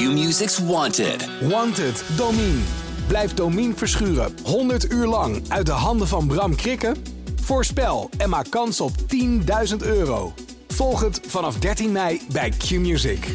Q-Music's Wanted. Wanted, Domine. Blijf Domine verschuren 100 uur lang uit de handen van Bram Krikken? Voorspel en maak kans op 10.000 euro. Volg het vanaf 13 mei bij Q-Music.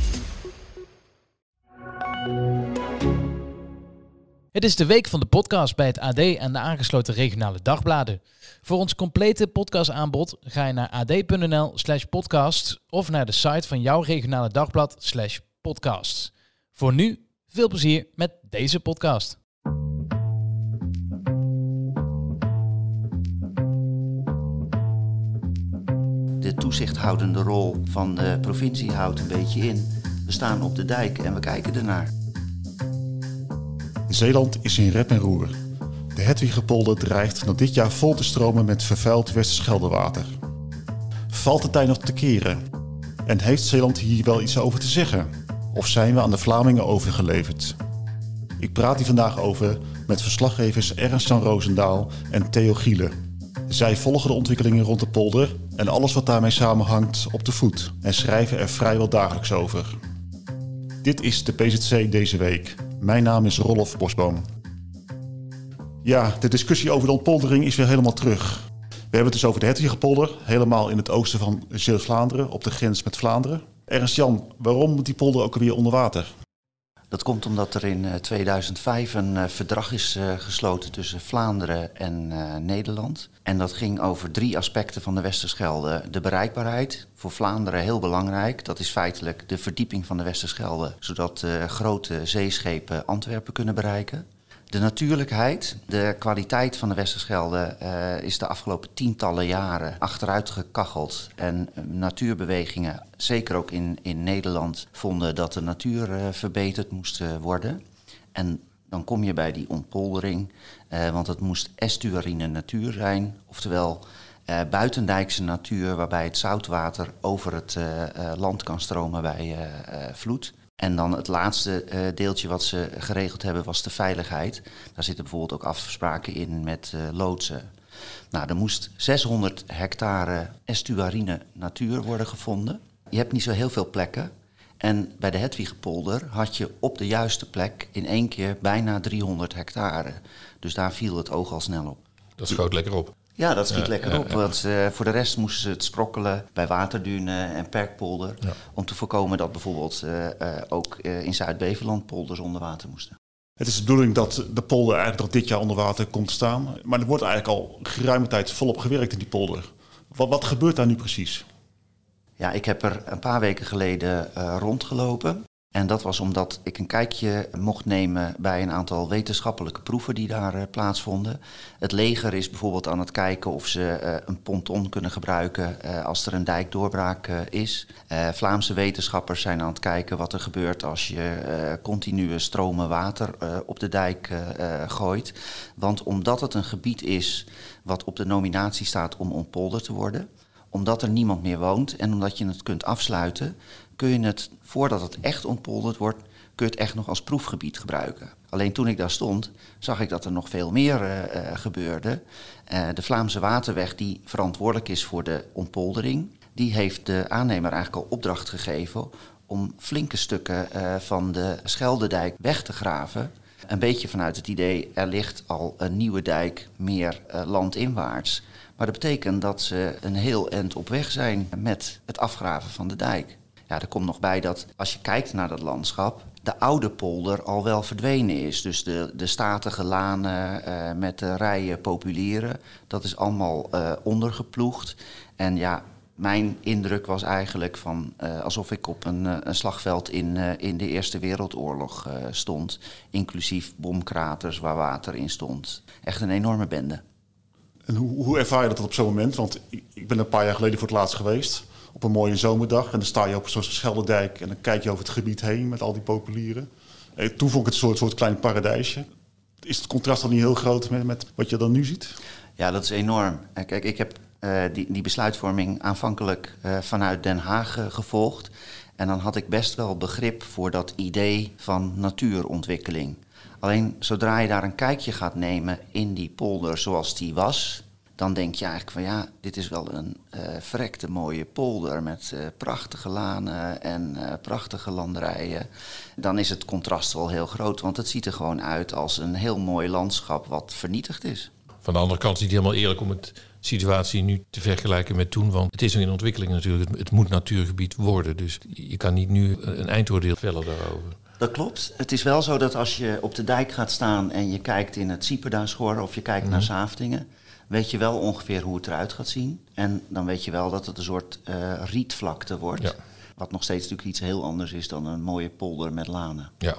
Het is de week van de podcast bij het AD en de aangesloten regionale dagbladen. Voor ons complete podcastaanbod ga je naar ad.nl slash podcast of naar de site van jouw regionale dagblad slash podcast. Voor nu, veel plezier met deze podcast. De toezichthoudende rol van de provincie houdt een beetje in. We staan op de dijk en we kijken ernaar. Zeeland is in rep en roer. De Hedwigepolder dreigt nog dit jaar vol te stromen met vervuild Westerscheldewater. Valt de tijd nog te keren? En heeft Zeeland hier wel iets over te zeggen? Of zijn we aan de Vlamingen overgeleverd? Ik praat hier vandaag over met verslaggevers Ernst-Jan Roosendaal en Theo Gielen. Zij volgen de ontwikkelingen rond de polder en alles wat daarmee samenhangt op de voet en schrijven er vrijwel dagelijks over. Dit is de PZC deze week. Mijn naam is Rolf Bosboom. Ja, de discussie over de ontpoldering is weer helemaal terug. We hebben het dus over de Hedwigepolder, helemaal in het oosten van Zeeuws-Vlaanderen, op de grens met Vlaanderen. Ernst-Jan, waarom moet die polder ook weer onder water? Dat komt omdat er in 2005 een uh, verdrag is uh, gesloten tussen Vlaanderen en Nederland. En dat ging over drie aspecten van de Westerschelde. De bereikbaarheid, voor Vlaanderen heel belangrijk. Dat is feitelijk de verdieping van de Westerschelde, zodat grote zeeschepen Antwerpen kunnen bereiken. De natuurlijkheid, de kwaliteit van de Westerschelde uh, is de afgelopen tientallen jaren achteruit gekacheld. En natuurbewegingen, zeker ook in, in Nederland, vonden dat de natuur uh, verbeterd moest worden. En dan kom je bij die ontpoldering, want het moest estuarine natuur zijn, oftewel buitendijkse natuur waarbij het zoutwater over het land kan stromen bij vloed. En dan het laatste uh, deeltje wat ze geregeld hebben was de veiligheid. Daar zitten bijvoorbeeld ook afspraken in met uh, loodsen. Nou, er moest 600 hectare estuarine natuur worden gevonden. Je hebt niet zo heel veel plekken. En bij de Hedwigepolder had je op de juiste plek in één keer bijna 300 hectare. Dus daar viel het oog al snel op. Dat schoot lekker op. Ja, dat schiet lekker op. Want uh, voor de rest moesten ze het sprokkelen bij waterdunen en perkpolder. Om te voorkomen dat bijvoorbeeld uh, uh, ook in Zuid-Beveland polders onder water moesten. Het is de bedoeling dat de polder eigenlijk nog dit jaar onder water komt te staan. Maar er wordt eigenlijk al geruime tijd volop gewerkt in die polder. Wat, wat gebeurt daar nu precies? Ja, ik heb er een paar weken geleden rondgelopen. En dat was omdat ik een kijkje mocht nemen bij een aantal wetenschappelijke proeven die daar uh, plaatsvonden. Het leger is bijvoorbeeld aan het kijken of ze uh, een ponton kunnen gebruiken uh, als er een dijkdoorbraak is. Vlaamse wetenschappers zijn aan het kijken wat er gebeurt als je continue stromen water op de dijk gooit. Want omdat het een gebied is wat op de nominatie staat om ontpolderd te worden, omdat er niemand meer woont en omdat je het kunt afsluiten, kun je het, voordat het echt ontpolderd wordt, kun je het echt nog als proefgebied gebruiken. Alleen toen ik daar stond, zag ik dat er nog veel meer uh, uh, gebeurde. Uh, de Vlaamse Waterweg, die verantwoordelijk is voor de ontpoldering, die heeft de aannemer eigenlijk al opdracht gegeven om flinke stukken van de Scheldedijk weg te graven. Een beetje vanuit het idee, er ligt al een nieuwe dijk meer landinwaarts. Maar dat betekent dat ze een heel eind op weg zijn met het afgraven van de dijk. Ja, er komt nog bij dat als je kijkt naar dat landschap, de oude polder al wel verdwenen is. Dus de, de statige lanen uh, met de rijen populieren, dat is allemaal uh, ondergeploegd. En ja, mijn indruk was eigenlijk van uh, alsof ik op een, een slagveld in, in de Eerste Wereldoorlog stond. Inclusief bomkraters waar water in stond. Echt een enorme bende. En hoe, hoe ervaar je dat op zo'n moment? Want ik ben een paar jaar geleden voor het laatst geweest op een mooie zomerdag. En dan sta je op zo'n Schelderdijk en dan kijk je over het gebied heen met al die populieren. En toen vond ik het een soort, soort klein paradijsje. Is het contrast dan niet heel groot met, met wat je dan nu ziet? Ja, dat is enorm. Kijk, ik heb uh, die, die besluitvorming aanvankelijk vanuit Den Haag gevolgd. En dan had ik best wel begrip voor dat idee van natuurontwikkeling. Alleen zodra je daar een kijkje gaat nemen in die polder zoals die was, dan denk je eigenlijk van ja, dit is wel een uh, verrekte mooie polder met uh, prachtige lanen en uh, prachtige landerijen. Dan is het contrast wel heel groot, want het ziet er gewoon uit als een heel mooi landschap wat vernietigd is. Van de andere kant is het niet helemaal eerlijk om het situatie nu te vergelijken met toen. Want het is nog in ontwikkeling natuurlijk. Het, het moet natuurgebied worden. Dus je kan niet nu een eindoordeel vellen daarover. Dat klopt. Het is wel zo dat als je op de dijk gaat staan en je kijkt in het Sieperduinschor of je kijkt mm -hmm. naar Zaaftingen, weet je wel ongeveer hoe het eruit gaat zien. En dan weet je wel dat het een soort uh, rietvlakte wordt. Ja. Wat nog steeds natuurlijk iets heel anders is dan een mooie polder met lanen. Ja.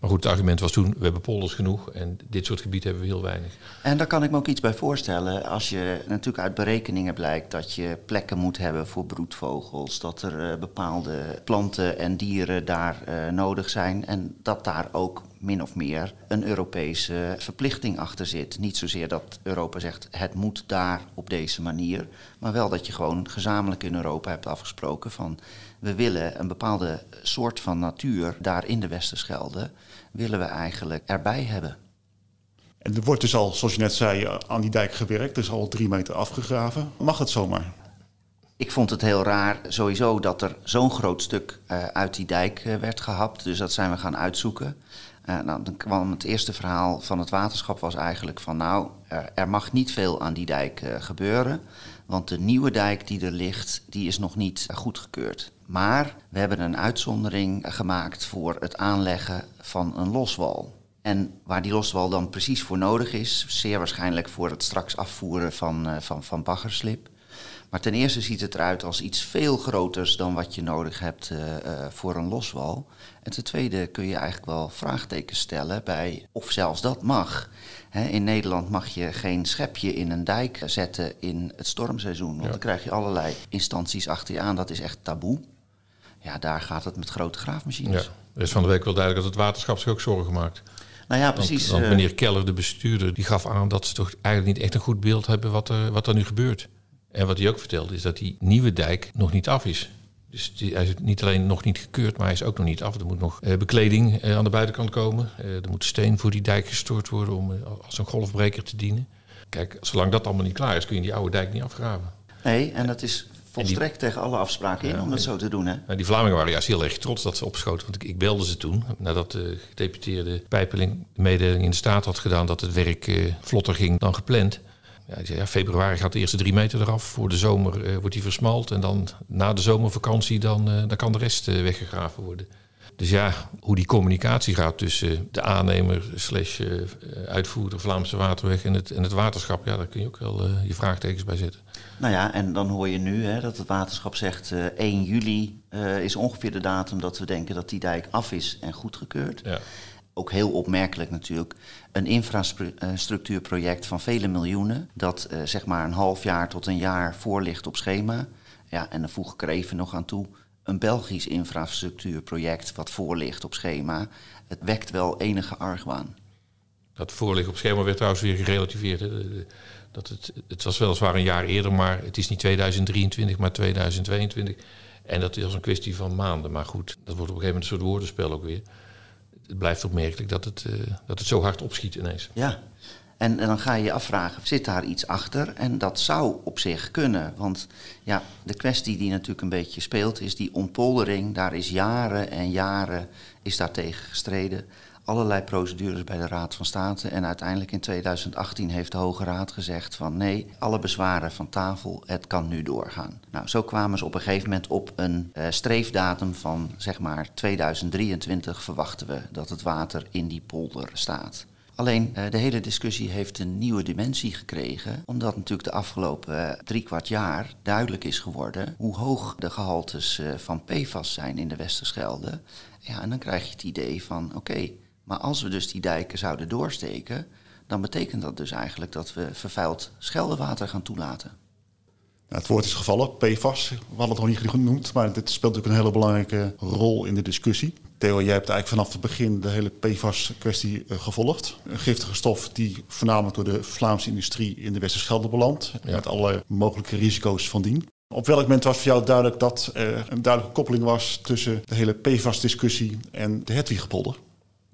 Maar goed, het argument was toen, we hebben polders genoeg en dit soort gebied hebben we heel weinig. En daar kan ik me ook iets bij voorstellen. Als je natuurlijk uit berekeningen blijkt dat je plekken moet hebben voor broedvogels, dat er uh, bepaalde planten en dieren daar uh, nodig zijn en dat daar ook min of meer een Europese verplichting achter zit. Niet zozeer dat Europa zegt het moet daar op deze manier, maar wel dat je gewoon gezamenlijk in Europa hebt afgesproken van we willen een bepaalde soort van natuur daar in de Westerschelde willen we eigenlijk erbij hebben. En er wordt dus al, zoals je net zei, aan die dijk gewerkt. Er is al drie meter afgegraven. Mag het zomaar? Ik vond het heel raar sowieso dat er zo'n groot stuk uh, uit die dijk uh, werd gehapt. Dus dat zijn we gaan uitzoeken. Uh, nou, dan kwam het eerste verhaal van het waterschap was eigenlijk van nou, er, er mag niet veel aan die dijk gebeuren. Want de nieuwe dijk die er ligt, die is nog niet goedgekeurd. Maar we hebben een uitzondering gemaakt voor het aanleggen van een loswal. En waar die loswal dan precies voor nodig is, zeer waarschijnlijk voor het straks afvoeren van, uh, van, van baggerslip. Maar ten eerste ziet het eruit als iets veel groters dan wat je nodig hebt uh, uh, voor een loswal. En ten tweede kun je eigenlijk wel vraagtekens stellen bij of zelfs dat mag. He, in Nederland mag je geen schepje in een dijk zetten in het stormseizoen. Want ja. dan krijg je allerlei instanties achter je aan. Dat is echt taboe. Ja, daar gaat het met grote graafmachines. Ja. Er is van de week wel duidelijk dat het waterschap zich ook zorgen maakt. Nou ja, precies. Want, want meneer Keller, de bestuurder, die gaf aan dat ze toch eigenlijk niet echt een goed beeld hebben wat er, wat er nu gebeurt. En wat hij ook vertelde is dat die nieuwe dijk nog niet af is. Dus die, hij is niet alleen nog niet gekeurd, maar hij is ook nog niet af. Er moet nog uh, bekleding uh, aan de buitenkant komen. Uh, er moet steen voor die dijk gestort worden om als een golfbreker te dienen. Kijk, zolang dat allemaal niet klaar is, kun je die oude dijk niet afgraven. Nee, en dat is volstrekt die, tegen alle afspraken in ja, om dat zo te doen. Hè? Nou, die Vlamingen waren juist heel erg trots dat ze opschoten. Want ik, ik belde ze toen, nadat de gedeputeerde Pijpeling de mededeling in de staat had gedaan dat het werk vlotter ging dan gepland. Ja, zei, ja, februari gaat de eerste drie meter eraf. Voor de zomer uh, wordt die versmalt. En dan na de zomervakantie dan, uh, dan kan de rest uh, weggegraven worden. Dus ja, hoe die communicatie gaat tussen de aannemer slash uitvoerder Vlaamse Waterweg en het, en het waterschap, ja, daar kun je ook wel je vraagtekens bij zetten. Nou ja, en dan hoor je nu hè, dat het waterschap zegt 1 juli is ongeveer de datum dat we denken dat die dijk af is en goedgekeurd. Ja ook heel opmerkelijk natuurlijk, een infrastructuurproject van vele miljoenen, dat uh, zeg maar een half jaar tot een jaar voor ligt op schema. Ja, en dan voeg ik er even nog aan toe, een Belgisch infrastructuurproject wat voor ligt op schema. Het wekt wel enige argwaan. Dat voorliggen op schema werd trouwens weer gerelativeerd. Dat het, het was weliswaar een jaar eerder, maar het is niet 2023, maar 2022. En dat is een kwestie van maanden. Maar goed, dat wordt op een gegeven moment een soort woordenspel ook weer het blijft opmerkelijk dat het, uh, dat het zo hard opschiet ineens. Ja, en, en, dan ga je je afvragen, zit daar iets achter? En dat zou op zich kunnen. Want ja, de kwestie die natuurlijk een beetje speelt, is die ontpoldering. Daar is jaren en jaren is daar tegen gestreden. Allerlei procedures bij de Raad van State. En uiteindelijk in 2018 heeft de Hoge Raad gezegd van nee, alle bezwaren van tafel, het kan nu doorgaan. Nou, zo kwamen ze op een gegeven moment op een uh, streefdatum van zeg maar 2023 verwachten we dat het water in die polder staat. Alleen uh, de hele discussie heeft een nieuwe dimensie gekregen, omdat natuurlijk de afgelopen uh, drie kwart jaar duidelijk is geworden hoe hoog de gehaltes van PFAS zijn in de Westerschelde. Ja, en dan krijg je het idee van oké, maar als we dus die dijken zouden doorsteken, dan betekent dat dus eigenlijk dat we vervuild scheldewater gaan toelaten. Ja, het woord is gevallen, PFAS. We hadden het nog niet genoemd, maar dit speelt natuurlijk een hele belangrijke rol in de discussie. Theo, jij hebt eigenlijk vanaf het begin de hele PFAS-kwestie uh, gevolgd. Een giftige stof die voornamelijk door de Vlaamse industrie in de Westerschelde belandt. Ja. Met alle mogelijke risico's van dien. Op welk moment was voor jou duidelijk dat er een duidelijke koppeling was tussen de hele PFAS-discussie en de Hedwigepolder?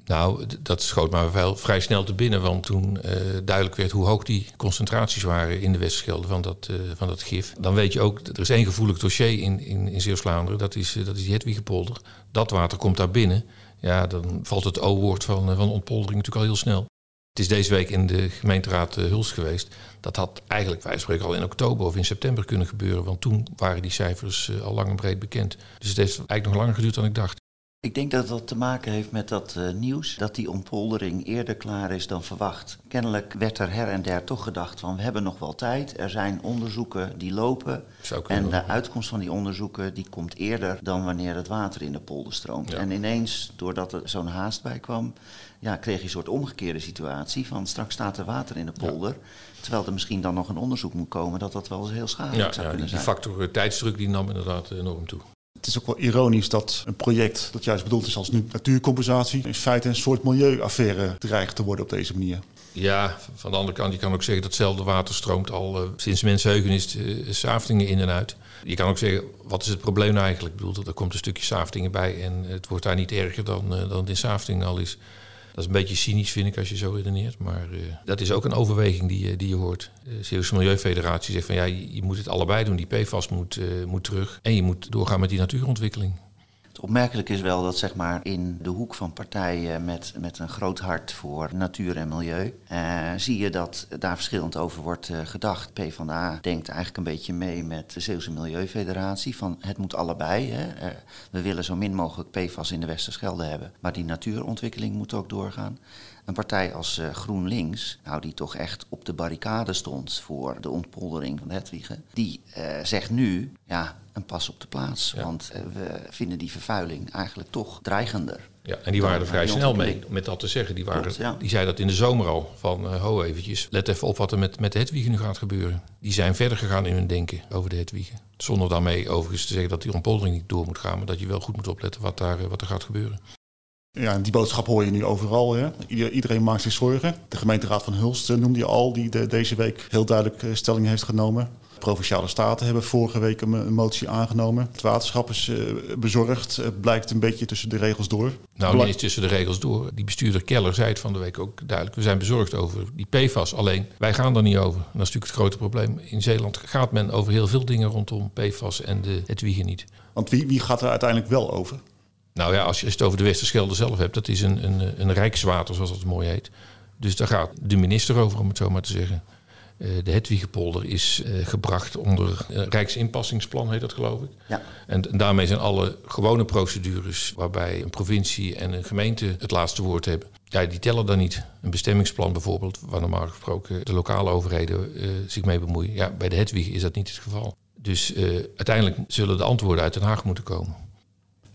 Nou, dat schoot maar wel vrij snel te binnen. Want toen uh, duidelijk werd hoe hoog die concentraties waren in de Westerschelde van dat, uh, van dat gif. Dan weet je ook, er is één gevoelig dossier in, in, in Zeeuws-Vlaanderen. Dat is, uh, dat is die Hedwigepolder. Dat water komt daar binnen. Ja, dan valt het O-woord van, van ontpoldering natuurlijk al heel snel. Het is deze week in de gemeenteraad Huls geweest. Dat had eigenlijk, wij spreken al in oktober of in september kunnen gebeuren. Want toen waren die cijfers al lang en breed bekend. Dus het heeft eigenlijk nog langer geduurd dan ik dacht. Ik denk dat dat te maken heeft met dat uh, nieuws, dat die ontpoldering eerder klaar is dan verwacht. Kennelijk werd er her en der toch gedacht van we hebben nog wel tijd, er zijn onderzoeken die lopen. En de uitkomst van die onderzoeken die komt eerder dan wanneer het water in de polder stroomt. Ja. En ineens, doordat er zo'n haast bij kwam, ja, kreeg je een soort omgekeerde situatie van straks staat er water in de polder. Ja. Terwijl er misschien dan nog een onderzoek moet komen dat dat wel eens heel schadelijk ja, zou ja, kunnen die, zijn. Die factor tijdsdruk die nam inderdaad enorm toe. Het is ook wel ironisch dat een project dat juist bedoeld is als natuurcompensatie... in feite een soort milieuaffaire dreigt te worden op deze manier. Ja, van de andere kant, je kan ook zeggen dat hetzelfde water stroomt al uh, sinds mensheugenis uh, Saftingen in en uit. Je kan ook zeggen, wat is het probleem nou eigenlijk? Ik bedoel, er komt een stukje Saftingen bij en het wordt daar niet erger dan, uh, dan het in Saftingen al is. Dat is een beetje cynisch, vind ik, als je zo redeneert. Maar uh, dat is ook een overweging die, die je hoort. De Zeeuwse Milieufederatie zegt van ja, je, moet het allebei doen. Die PFAS moet, uh, moet terug. En je moet doorgaan met die natuurontwikkeling. Het opmerkelijk is wel dat zeg maar, in de hoek van partijen met, met een groot hart voor natuur en milieu, uh, zie je dat daar verschillend over wordt uh, gedacht. PvdA denkt eigenlijk een beetje mee met de Zeeuwse Milieufederatie van het moet allebei. Hè. Uh, we willen zo min mogelijk PFAS in de Westerschelde hebben, maar die natuurontwikkeling moet ook doorgaan. Een partij als GroenLinks, nou, die toch echt op de barricade stond voor de ontpoldering van Hedwigen, die zegt nu, ja, een pas op de plaats. Ja. Want uh, we vinden die vervuiling eigenlijk toch dreigender. Ja, en die waren er vrij snel mee met dat te zeggen. Die, waren, Klopt, ja. die zei dat in de zomer al. Van uh, ho eventjes, let even op wat er met, met de Hedwigen nu gaat gebeuren. Die zijn verder gegaan in hun denken over de Hedwigen. Zonder daarmee overigens te zeggen dat die ontpoldering niet door moet gaan. Maar dat je wel goed moet opletten wat, daar, uh, wat er gaat gebeuren. Ja, en die boodschap hoor je nu overal. Hè? Iedereen maakt zich zorgen. De gemeenteraad van Hulst noemde je al, die de, deze week heel duidelijk stelling heeft genomen. Provinciale staten hebben vorige week een motie aangenomen. Het waterschap is uh, bezorgd. Het blijkt een beetje tussen de regels door. Nou, niet tussen de regels door. Die bestuurder Keller zei het van de week ook duidelijk. We zijn bezorgd over die PFAS. Alleen, wij gaan er niet over. En dat is natuurlijk het grote probleem. In Zeeland gaat men over heel veel dingen rondom PFAS en de, het wiegen niet. Want wie, wie gaat er uiteindelijk wel over? Nou ja, als je het over de Westerschelde zelf hebt, dat is een, een, een rijkswater, zoals dat mooi heet. Dus daar gaat de minister over, om het zo maar te zeggen. Uh, de Hedwigepolder is uh, gebracht onder uh, Rijksinpassingsplan, heet dat geloof ik. Ja. En, en, daarmee zijn alle gewone procedures waarbij een provincie en een gemeente het laatste woord hebben. Ja, die tellen dan niet. Een bestemmingsplan bijvoorbeeld, waar normaal gesproken de lokale overheden zich mee bemoeien. Ja, bij de Hedwig is dat niet het geval. Dus uiteindelijk zullen de antwoorden uit Den Haag moeten komen.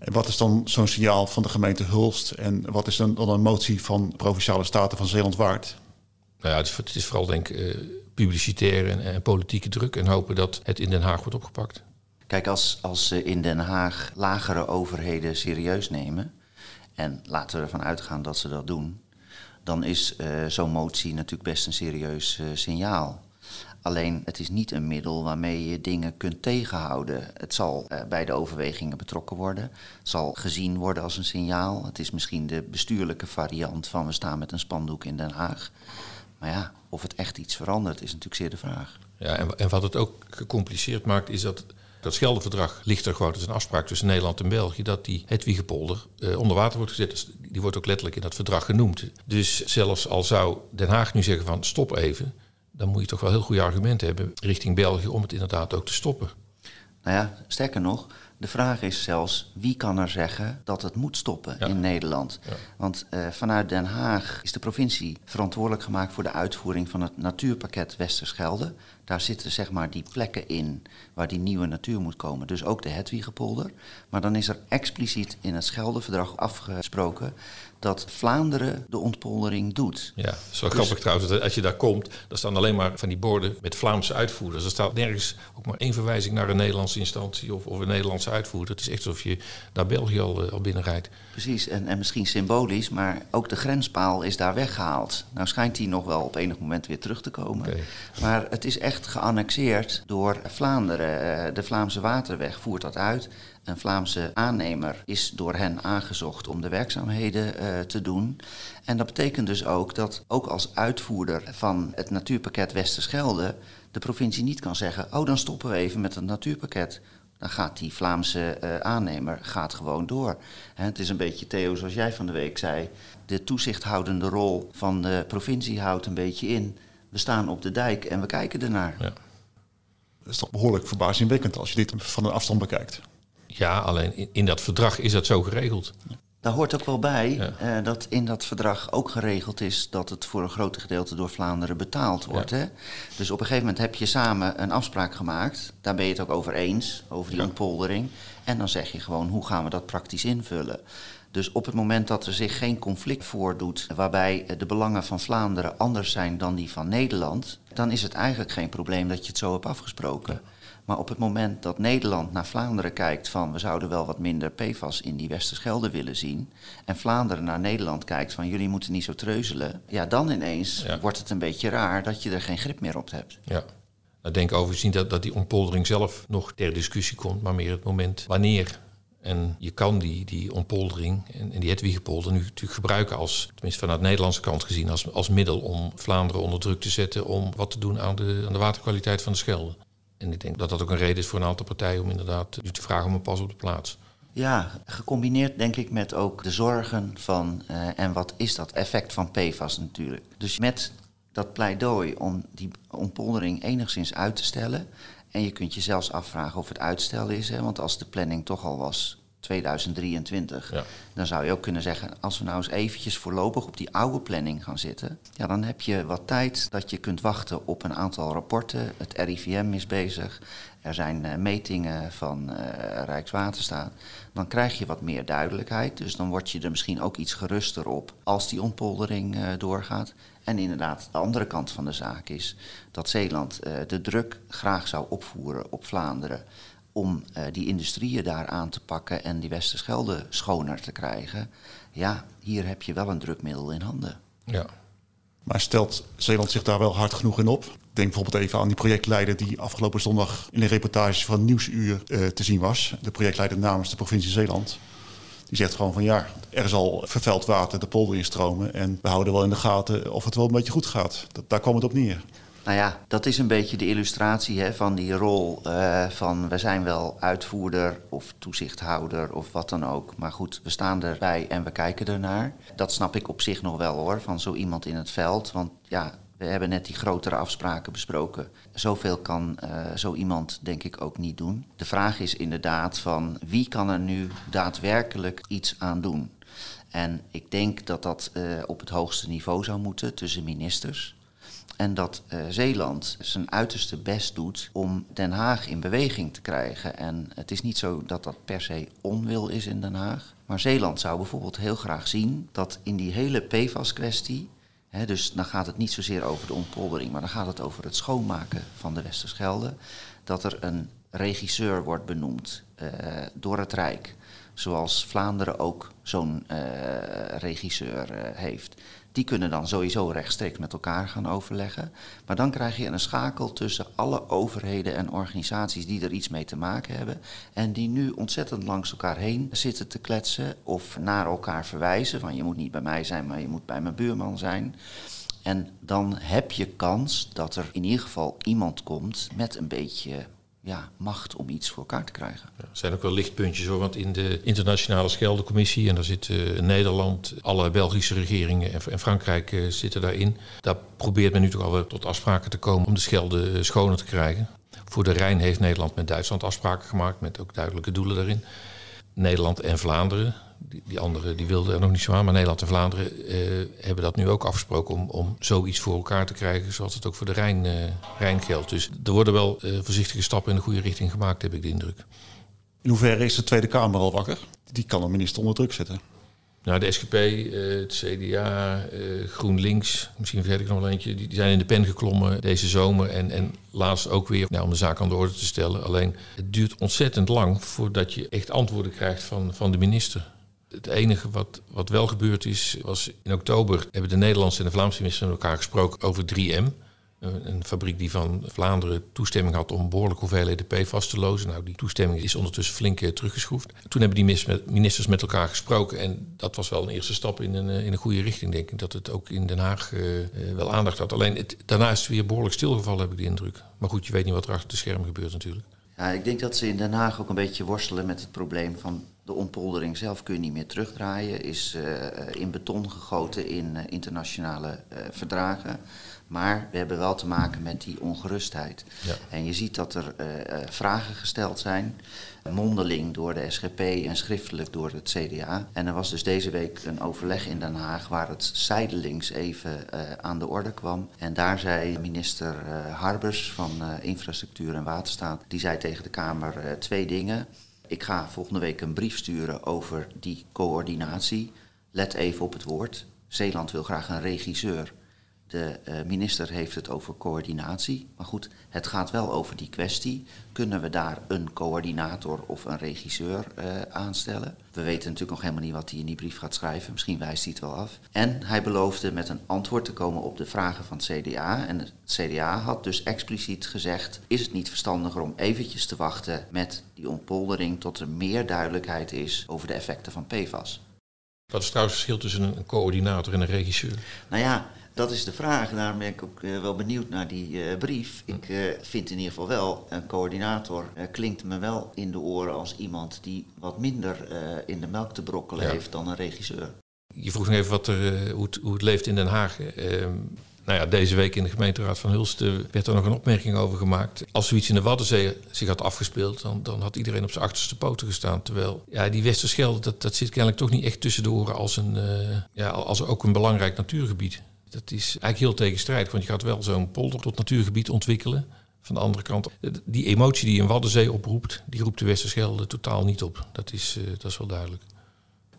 En wat is dan zo'n signaal van de gemeente Hulst? En wat is dan, dan een motie van Provinciale Staten van Zeeland waard? Nou ja, het is, het is vooral denk ik uh, publicitaire en, politieke druk... en hopen dat het in Den Haag wordt opgepakt. Kijk, als, als ze in Den Haag lagere overheden serieus nemen... en laten we ervan uitgaan dat ze dat doen... dan is uh, zo'n motie natuurlijk best een serieus uh, signaal. Alleen het is niet een middel waarmee je dingen kunt tegenhouden. Het zal uh, bij de overwegingen betrokken worden. Het zal gezien worden als een signaal. Het is misschien de bestuurlijke variant van we staan met een spandoek in Den Haag. Maar ja, of het echt iets verandert is natuurlijk zeer de vraag. Ja, en, en wat het ook gecompliceerd maakt is dat dat Scheldeverdrag ligt er gewoon. Het is een afspraak tussen Nederland en België dat die Hedwigepolder uh, onder water wordt gezet. Dus die wordt ook letterlijk in dat verdrag genoemd. Dus zelfs al zou Den Haag nu zeggen van stop even dan moet je toch wel heel goede argumenten hebben richting België om het inderdaad ook te stoppen. Nou ja, sterker nog, de vraag is zelfs wie kan er zeggen dat het moet stoppen ja. in Nederland. Ja. Want uh, vanuit Den Haag is de provincie verantwoordelijk gemaakt voor de uitvoering van het natuurpakket Westerschelde. Daar zitten zeg maar die plekken in waar die nieuwe natuur moet komen. Dus ook de Hedwigepolder. Maar dan is er expliciet in het Scheldeverdrag afgesproken dat Vlaanderen de ontpoldering doet. Ja, zo dus grappig trouwens. Dat als je daar komt, dan staan alleen maar van die borden met Vlaamse uitvoerders. Er staat nergens ook maar één verwijzing naar een Nederlandse instantie of, of een Nederlandse uitvoerder. Het is echt alsof je naar België al, al binnenrijdt. Precies, en, en misschien symbolisch, maar ook de grenspaal is daar weggehaald. Nou schijnt die nog wel op enig moment weer terug te komen. Maar het is echt geannexeerd door Vlaanderen. Eh, De Vlaamse Waterweg voert dat uit. Een Vlaamse aannemer is door hen aangezocht om de werkzaamheden eh, te doen. En dat betekent dus ook dat ook als uitvoerder van het natuurpakket Westerschelde de provincie niet kan zeggen: oh, dan stoppen we even met het natuurpakket. Dan gaat die Vlaamse eh, aannemer gaat gewoon door. Het is een beetje, Theo, zoals jij van de week zei. De toezichthoudende rol van de provincie houdt een beetje in. We staan op de dijk en we kijken ernaar. Ja. Dat is toch behoorlijk verbazingwekkend als je dit van een afstand bekijkt. Ja, alleen in, in dat verdrag is dat zo geregeld. Daar hoort ook wel bij Ja. eh, dat in dat verdrag ook geregeld is dat het voor een groot gedeelte door Vlaanderen betaald wordt. Hè? Dus op een gegeven moment heb je samen een afspraak gemaakt. Daar ben je het ook over eens, over die ontpoldering. En dan zeg je gewoon hoe gaan we dat praktisch invullen. Dus op het moment dat er zich geen conflict voordoet waarbij eh, de belangen van Vlaanderen anders zijn dan die van Nederland, dan is het eigenlijk geen probleem dat je het zo hebt afgesproken. Maar op het moment dat Nederland naar Vlaanderen kijkt van we zouden wel wat minder PFAS in die Westerschelde willen zien. En Vlaanderen naar Nederland kijkt van jullie moeten niet zo treuzelen. Ja, dan ineens Ja. wordt het een beetje raar dat je er geen grip meer op hebt. Ja. Ik denk overigens niet dat, dat die ontpoldering zelf nog ter discussie komt, maar meer het moment wanneer. En je kan die, die ontpoldering en, en die Hedwigepolder nu natuurlijk gebruiken als, tenminste vanuit de Nederlandse kant gezien, als, als middel om Vlaanderen onder druk te zetten om wat te doen aan de, aan de waterkwaliteit van de Schelde. En ik denk dat dat ook een reden is voor een aantal partijen om inderdaad nu te vragen om een pas op de plaats. Ja, gecombineerd denk ik met ook de zorgen van eh, en wat is dat effect van PFAS natuurlijk. Dus met dat pleidooi om die ontpoldering enigszins uit te stellen. En je kunt je zelfs afvragen of het uitstellen is. Hè, want als de planning toch al was 2023, Ja. dan zou je ook kunnen zeggen... als we nou eens eventjes voorlopig op die oude planning gaan zitten... ja, dan heb je wat tijd dat je kunt wachten op een aantal rapporten. Het RIVM is bezig. Er zijn eh, metingen van eh, Rijkswaterstaat. Dan krijg je wat meer duidelijkheid. Dus dan word je er misschien ook iets geruster op als die ontpoldering eh, doorgaat. En inderdaad, de andere kant van de zaak is dat Zeeland de druk graag zou opvoeren op Vlaanderen om eh, die industrieën daar aan te pakken en die Westerschelde schoner te krijgen. Ja, hier heb je wel een drukmiddel in handen. Ja. Maar stelt Zeeland zich daar wel hard genoeg in op? Denk bijvoorbeeld even aan die projectleider die afgelopen zondag in een reportage van Nieuwsuur eh, te zien was. De projectleider namens de provincie Zeeland. Die zegt gewoon van ja, er zal vervuild water de polder instromen. En we houden wel in de gaten of het wel een beetje goed gaat. Dat, daar kwam het op neer. Nou ja, dat is een beetje de illustratie hè, van die rol eh, van we zijn wel uitvoerder of toezichthouder of wat dan ook. Maar goed, we staan erbij en we kijken ernaar. Dat snap ik op zich nog wel hoor, van zo iemand in het veld. Want ja, we hebben net die grotere afspraken besproken. Zoveel kan eh, zo iemand denk ik ook niet doen. De vraag is inderdaad van wie kan er nu daadwerkelijk iets aan doen? En ik denk dat dat eh, op het hoogste niveau zou moeten tussen ministers. En dat eh, Zeeland zijn uiterste best doet om Den Haag in beweging te krijgen. En het is niet zo dat dat per se onwil is in Den Haag. Maar Zeeland zou bijvoorbeeld heel graag zien dat in die hele PFAS-kwestie. Dus dan gaat het niet zozeer over de ontpoldering, maar dan gaat het over het schoonmaken van de Westerschelde. Dat er een regisseur wordt benoemd eh, door het Rijk. Zoals Vlaanderen ook zo'n eh, regisseur eh, heeft. Die kunnen dan sowieso rechtstreeks met elkaar gaan overleggen. Maar dan krijg je een schakel tussen alle overheden en organisaties die er iets mee te maken hebben. En die nu ontzettend langs elkaar heen zitten te kletsen of naar elkaar verwijzen. Van je moet niet bij mij zijn, maar je moet bij mijn buurman zijn. En dan heb je kans dat er in ieder geval iemand komt met een beetje ja, macht om iets voor elkaar te krijgen. Er zijn ook wel lichtpuntjes hoor, want in de internationale Scheldecommissie, en daar zitten Nederland, alle Belgische regeringen en, en Frankrijk eh, zitten daarin. Daar probeert men nu toch alweer tot afspraken te komen om de Schelde eh, schoner te krijgen. Voor de Rijn heeft Nederland met Duitsland afspraken gemaakt, met ook duidelijke doelen daarin. Nederland en Vlaanderen, die, die anderen die wilden er nog niet zo aan, maar Nederland en Vlaanderen eh, hebben dat nu ook afgesproken om, om zoiets voor elkaar te krijgen, zoals het ook voor de Rijn, eh, Rijn geldt. Dus er worden wel eh, voorzichtige stappen in de goede richting gemaakt, heb ik de indruk. In hoeverre is de Tweede Kamer al wakker? Die kan een minister onder druk zetten. Nou, de SGP, het CDA, GroenLinks, misschien vergeet ik nog wel eentje, die, die zijn in de pen geklommen deze zomer. En, en laatst ook weer nou, om de zaak aan de orde te stellen. Alleen het duurt ontzettend lang voordat je echt antwoorden krijgt van, van de minister. Het enige wat, wat wel gebeurd is, was in oktober hebben de Nederlandse en de Vlaamse minister met elkaar gesproken over 3M. Een, fabriek die van Vlaanderen toestemming had om behoorlijke hoeveelheden PFAS te lozen. Nou, die toestemming is ondertussen flink eh, teruggeschroefd. Toen hebben die ministers met elkaar gesproken. En dat was wel een eerste stap in een, eh, in een goede richting, denk ik. Dat het ook in Den Haag eh, wel aandacht had. Alleen daarna is het weer behoorlijk stilgevallen, heb ik de indruk. Maar goed, je weet niet wat er achter de schermen gebeurt natuurlijk. Ik denk dat ze in Den Haag ook een beetje worstelen met het probleem van de ontpoldering zelf kun je niet meer terugdraaien. Is eh, in beton gegoten in eh, internationale eh, verdragen. Maar we hebben wel te maken met die ongerustheid. Ja. En je ziet dat er eh, eh, vragen gesteld zijn, mondeling door de SGP en schriftelijk door het CDA. En er was dus deze week een overleg in Den Haag waar het zijdelings even eh, aan de orde kwam. En daar zei minister Harbers van Infrastructuur en Waterstaat, die zei tegen de Kamer twee dingen. Ik ga volgende week een brief sturen over die coördinatie. Let even op het woord. Zeeland wil graag een regisseur. De eh, minister heeft het over coördinatie. Maar goed, het gaat wel over die kwestie. Kunnen we daar een coördinator of een regisseur eh, aanstellen? We weten natuurlijk nog helemaal niet wat hij in die brief gaat schrijven. Misschien wijst hij het wel af. En hij beloofde met een antwoord te komen op de vragen van het CDA. En het CDA had dus expliciet gezegd... is het niet verstandiger om eventjes te wachten met die ontpoldering... tot er meer duidelijkheid is over de effecten van PFAS? Wat is trouwens het verschil tussen een, coördinator en een regisseur? Nou ja, dat is de vraag. Daarom ben ik ook eh, wel benieuwd naar die eh, brief. Ik eh, vind in ieder geval wel, een coördinator klinkt me wel in de oren als iemand die wat minder in de melk te brokkelen Ja. heeft dan een regisseur. Je vroeg nog even wat er, hoe, het, hoe het leeft in Den Haag. Nou ja, deze week in de gemeenteraad van Hulst eh, werd er nog een opmerking over gemaakt. Als zoiets in de Waddenzee zich had afgespeeld, dan, dan had iedereen op zijn achterste poten gestaan. Terwijl ja, die Westerschelde, dat, dat zit kennelijk toch niet echt tussen de oren als, een, eh, ja, als ook een belangrijk natuurgebied. Dat is eigenlijk heel tegenstrijdig, want je gaat wel zo'n polder tot natuurgebied ontwikkelen. Van de andere kant, eh, die emotie die een Waddenzee oproept, die roept de Westerschelde totaal niet op. Dat is, dat is wel duidelijk.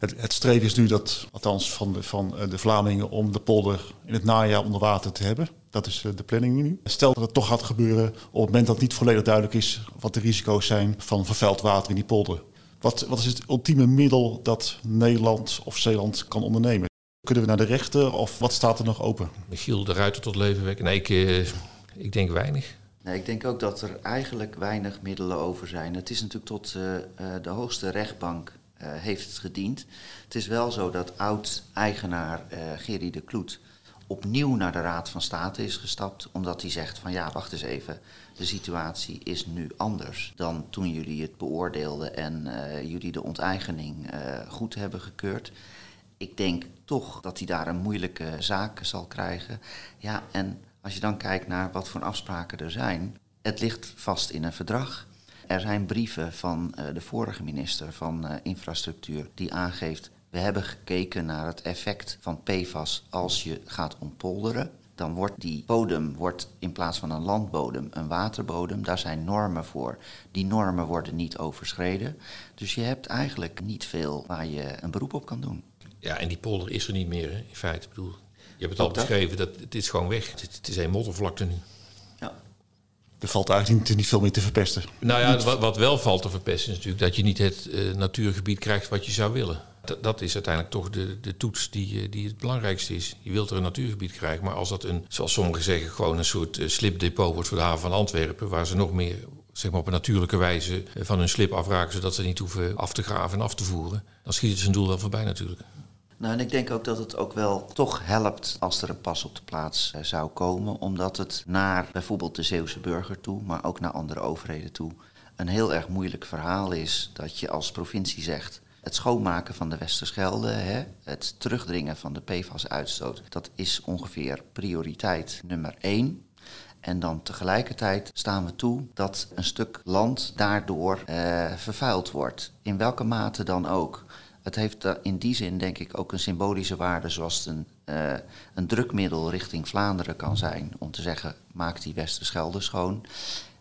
Het, het streven is nu dat, althans van de, van eh, de Vlamingen, om de polder in het najaar onder water te hebben. Dat is eh, de planning nu. Stel dat het toch gaat gebeuren op het moment dat niet volledig duidelijk is wat de risico's zijn van vervuild water in die polder. Wat, wat is het ultieme middel dat Nederland of Zeeland kan ondernemen? Kunnen we naar de rechter of wat staat er nog open? Michiel de Ruiter tot leven wekken. Nee, ik, eh, ik denk weinig. Nee, ik denk ook dat er eigenlijk weinig middelen over zijn. Het is natuurlijk tot eh, eh, de hoogste rechtbank heeft het gediend. Het is wel zo dat oud-eigenaar eh Gerry de Kloet opnieuw naar de Raad van State is gestapt. Omdat hij zegt van ja, wacht eens even. De situatie is nu anders dan toen jullie het beoordeelden en eh, jullie de onteigening eh, goed hebben gekeurd. Ik denk toch dat hij daar een moeilijke zaak zal krijgen. Ja, en als je dan kijkt naar wat voor afspraken er zijn, het ligt vast in een verdrag. Er zijn brieven van eh, de vorige minister van eh, Infrastructuur die aangeeft... we hebben gekeken naar het effect van PFAS als je gaat ontpolderen. Dan wordt die bodem wordt in plaats van een landbodem een waterbodem. Daar zijn normen voor. Die normen worden niet overschreden. Dus je hebt eigenlijk niet veel waar je een beroep op kan doen. Ja, en die polder is er niet meer, hè, in feite. Ik bedoel, je hebt het Ook al beschreven, dat, het is gewoon weg. Het, het is een moddervlakte nu. Er valt eigenlijk niet, niet veel meer te verpesten. Nou ja, wat, wat wel valt te verpesten is natuurlijk dat je niet het eh, natuurgebied krijgt wat je zou willen. Dat, dat is uiteindelijk toch de, de toets die, eh, die het belangrijkste is. Je wilt er een natuurgebied krijgen, maar als dat een, zoals sommigen zeggen, gewoon een soort eh, slipdepot wordt voor de haven van Antwerpen, waar ze nog meer zeg maar, op een natuurlijke wijze van hun slip afraken, zodat ze niet hoeven af te graven en af te voeren, dan schiet het zijn doel wel voorbij natuurlijk. Nou, en ik denk ook dat het ook wel toch helpt als er een pas op de plaats eh, zou komen. Omdat het naar bijvoorbeeld de Zeeuwse burger toe, maar ook naar andere overheden toe, een heel erg moeilijk verhaal is dat je als provincie zegt. Het schoonmaken van de Westerschelde, hè, het terugdringen van de PFAS-uitstoot, dat is ongeveer prioriteit nummer één. En dan tegelijkertijd staan we toe dat een stuk land daardoor eh, vervuild wordt. In welke mate dan ook. Het heeft eh, in die zin denk ik ook een symbolische waarde zoals het een, eh, een drukmiddel richting Vlaanderen kan zijn. Om te zeggen, maak die Westerschelde schoon.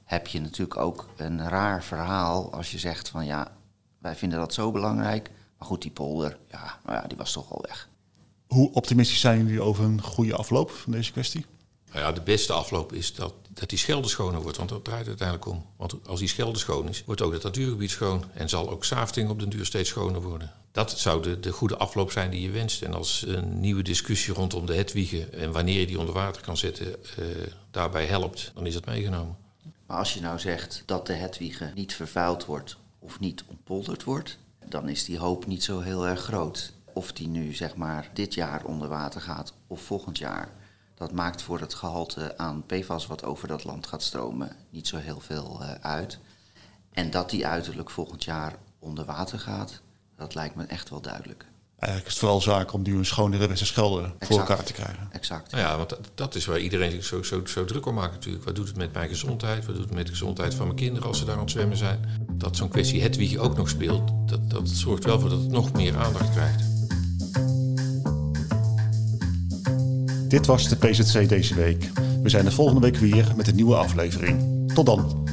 Heb je natuurlijk ook een raar verhaal als je zegt van ja, wij vinden dat zo belangrijk. Maar goed, die polder, ja, nou ja, die was toch al weg. Hoe optimistisch zijn jullie over een goede afloop van deze kwestie? Nou ja, de beste afloop is dat, dat die schelde schoner wordt, want dat draait uiteindelijk om. Want als die schelde schoon is, wordt ook het natuurgebied schoon en zal ook Safting op den duur steeds schoner worden. Dat zou de, de goede afloop zijn die je wenst. En als een nieuwe discussie rondom de hetwiegen en wanneer je die onder water kan zetten, uh, daarbij helpt, dan is het meegenomen. Maar als je nou zegt dat de hetwiegen niet vervuild wordt of niet ontpolderd wordt, dan is die hoop niet zo heel erg groot. Of die nu zeg maar dit jaar onder water gaat of volgend jaar. Dat maakt voor het gehalte aan PFAS wat over dat land gaat stromen niet zo heel veel uh, uit. En dat die uiterlijk volgend jaar onder water gaat, dat lijkt me echt wel duidelijk. Eigenlijk is het vooral zaak om nu een schonere Westerschelde voor elkaar te krijgen. Exact. Nou ja, want dat, is waar iedereen zich zo, zo, zo druk om maakt natuurlijk. Wat doet het met mijn gezondheid? Wat doet het met de gezondheid van mijn kinderen als ze daar aan het zwemmen zijn? Dat zo'n kwestie het wie ook nog speelt, dat, dat zorgt wel voor dat het nog meer aandacht krijgt. Dit was de PZC deze week. We zijn de volgende week weer met een nieuwe aflevering. Tot dan.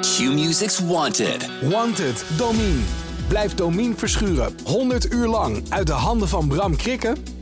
Q-Music's Wanted. Wanted, Domine. Blijf Domine verschuren 100 uur lang uit de handen van Bram Krikken?